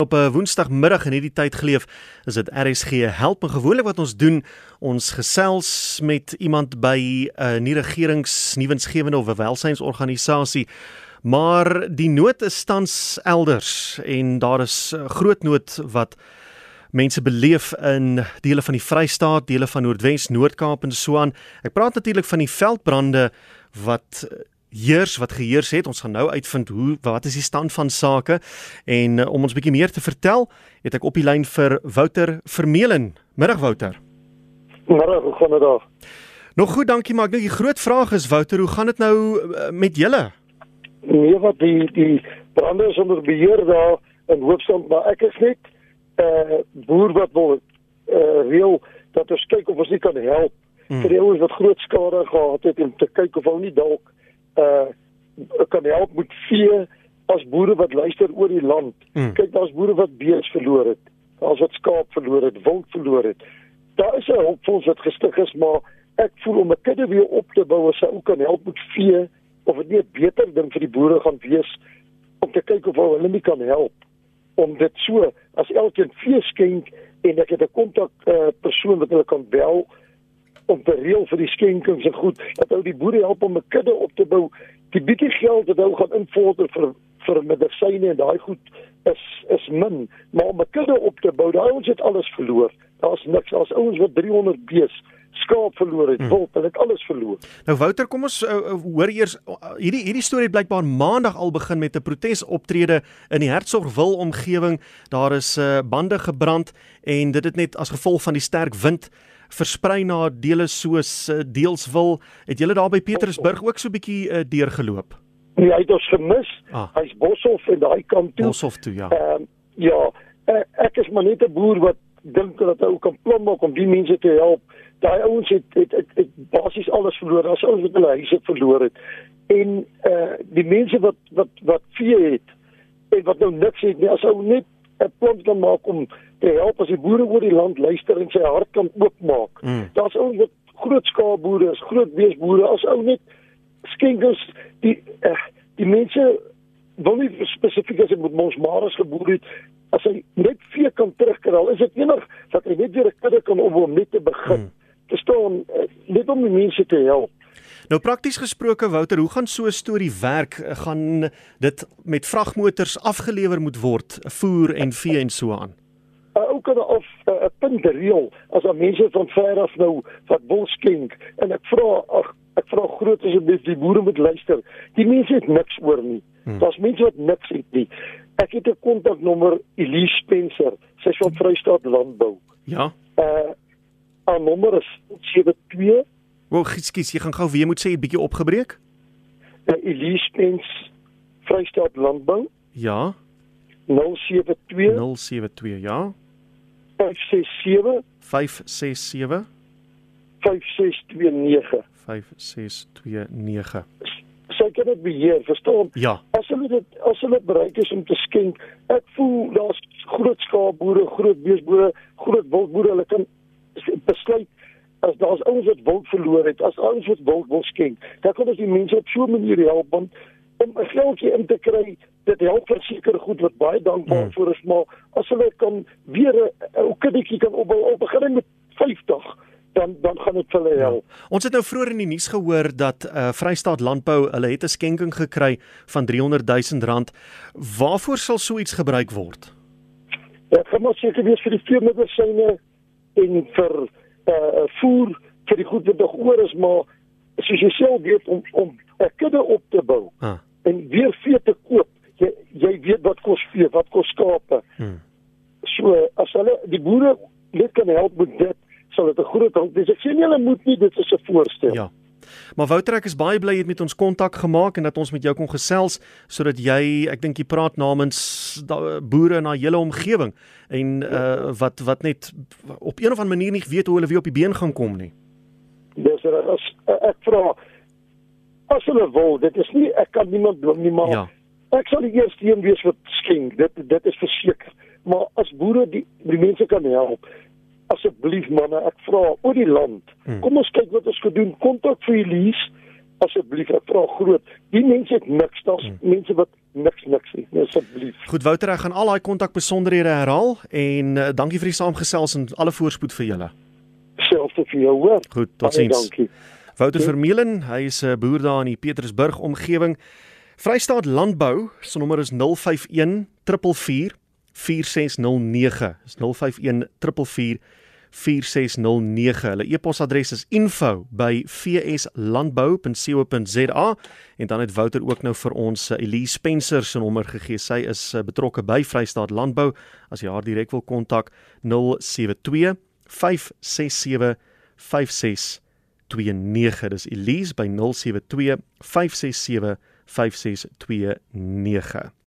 Op 'n Woensdagmiddag in hierdie tyd geleef, is dit RSG help en gewoonlik wat ons doen, ons gesels met iemand by 'n uh, nie regerings nuwensgewende of 'n welsynsorganisasie. Maar die nood is tans elders en daar is 'n groot nood wat mense beleef in dele van die Vrystaat, dele van Noordwes, Noord-Kaap en so aan. Ek praat natuurlik van die veldbrande wat heers wat geheers het. Ons gaan nou uitvind hoe wat is die stand van sake en uh, om ons bietjie meer te vertel, het ek op die lyn vir Wouter Vermeulen. Middag Wouter. Middag, hoe gaan dit daar? Nog goed, dankie, maar ek dink die groot vraag is Wouter, hoe gaan dit nou uh, met julle? Nee, wat die die brande is onder beheer daar in Hoofstand, maar ek is net 'n uh, boer wat wil uh, reël dat ons kyk of ons nie kan help hmm. vir die ouens wat groot skade gehad het en te kyk of hulle nie dalk uh kan help met vee as boere wat luister oor die land. Mm. Kyk, daar's boere wat bees verloor het. Daar's wat skaap verloor het, wild verloor het. Daar is 'n hulpfonds wat gestig is, maar ek voel om 'n kudde weer op te bou as hy ook kan help met vee of dit nie 'n beter ding vir die boere gaan wees om te kyk of hulle nie kan help om dit so as elkeen vee skenk en ek het 'n kontak uh, persoon wat hulle kan bel om te reël vir die skenkings en goed dat ou die boere help om 'n kudde op te bou. Die bietjie geld wat hulle gaan invorder vir vir medisyne en daai goed is is min, maar om 'n kudde op te bou, daai ons het alles verloor. Daar's niks. Daar's ouens wat 300 bees skaap verloor het, wil, hulle het alles verloor. Nou Wouter, kom ons uh, hoor eers uh, hierdie hierdie storie het blykbaar maandag al begin met 'n protesoptrede in die Hertsgwil omgewing. Daar is uh, bande gebrand en dit het net as gevolg van die sterk wind versprei na dele soos uh, Deelswil. Het julle daar by Petersburg ook so 'n bietjie uh, deurgeloop? Nee, hy het ons gemis. Ah. Hy's Boshoff en daai kant toe. Boshoff toe, ja. Ehm uh, ja, uh, ek is maar net 'n boer wat dink dat hy ook kan plan maak om die mense te help. Daai ouens het het, het, het basies alles verloor. Daar's ouens wat hulle huise verloor het. En uh, die mense wat wat wat vee het en wat nou niks het nie, as ou net 'n plan kan maak om te help as die boere oor die land luister en sy hart kan oopmaak. Mm. Daar's ouens wat groot skaal boere is, groot beesboere, as ou net skenkers die uh, die mense wil nie spesifiek as dit met ons mares geboer het as hy net vee kan terugkry, is dit enig dat hy net weer 'n kudde kan op om net te begin. Mm. Verstaan, uh, net om die mense te help. Nou prakties gesproke Wouter, hoe gaan so 'n storie werk? Gaan dit met vragmotors afgelewer moet word, voer en vee en so aan? Uh, ook kan of 'n uh, punt reël as daar mense van ver af nou wat wil skenk en ek vra ag ek vra groot asseblief die boere moet luister. Die mense het niks oor nie. Hmm. Daar's mense wat niks het nie. Ek het 'n kontaknommer Elise Spencer, sy is van Vrystaat Landbou. Ja. Uh haar nommer is 72 Wel, ekskuus, jy gaan gou weer moet sê 'n bietjie opgebreek. Uh, Elise Spens Vrystaat Landbou. Ja. 072 072 ja. 567 567 5629 5629 Sy kan dit beheer, verstaan? Ja. As hulle dit as hulle bereid is om te skenk, ek voel daar's groot skaapboere, groot beesboere, groot wildboere, hulle kan besluit as daar's ouens wat wild verloor het, as ouens wat wild wil skenk, dan kan ons die mense op so 'n manier help want om 'n geldjie in te kry, dit help verseker goed wat baie dankbaar hmm. vir is, maar as hulle kan weer 'n ou kiddetjie kan opbou, al begin met 50 dan dan gaan dit vir hulle ja. help. Ja. Ons het nou vroeër in die nuus gehoor dat uh, Vrystaat Landbou, hulle het 'n skenking gekry van 300 000 rand. Waarvoor sal so iets gebruik word? Ja, gaan ons seker wees vir die veemedisyne en vir uh voer vir die goed wat nog oor is maar soos jy self weet om om 'n kudde op te bou ah. en weer vee te koop jy jy weet wat kos vee wat kos skape hmm. so as hulle die boere net kan help met dit sal dit 'n groot hulp wees ek sê nie hulle moet nie dit is 'n voorstel ja Maar Wouter ek is baie bly jy het met ons kontak gemaak en dat ons met jou kon gesels sodat jy ek dink jy praat namens boere in daai hele omgewing en uh, wat wat net op een of ander manier nie weet hoe hulle weer op die been gaan kom nie. Dis as ek vra as hulle wil, dit is nie ek kan niemand dwing nie maar ja. ek sal die eerste een wees wat skenk. Dit dit is verseker. Maar as boere die die mense kan help asseblief manne, ek vra oor die land. Hmm. Kom ons kyk wat ons gedoen. Kontak vir Elise asseblief ek vra groot. Die mense het niks, daar's hmm. mense wat niks niks het. Nee, asseblief. Goed Wouter, ek gaan al daai kontak besonderhede herhaal en uh, dankie vir die saamgesels en alle voorspoed vir julle. Selfs vir jou hoor. Goed, totsiens. Dankie. Wouter Vermeulen, hy is 'n boer daar in die Petersburg omgewing. Vrystaat Landbou se nommer is 051 444 4609. Dis 051 444 4609. Hulle e-posadres is info@vslandbou.co.za en dan het Wouter ook nou vir ons uh, Elise Spencer se nommer gegee. Sy is uh, betrokke by Vrystaat Landbou. As jy haar direk wil kontak 072 567 5629. Dis Elise by 072 567 5629.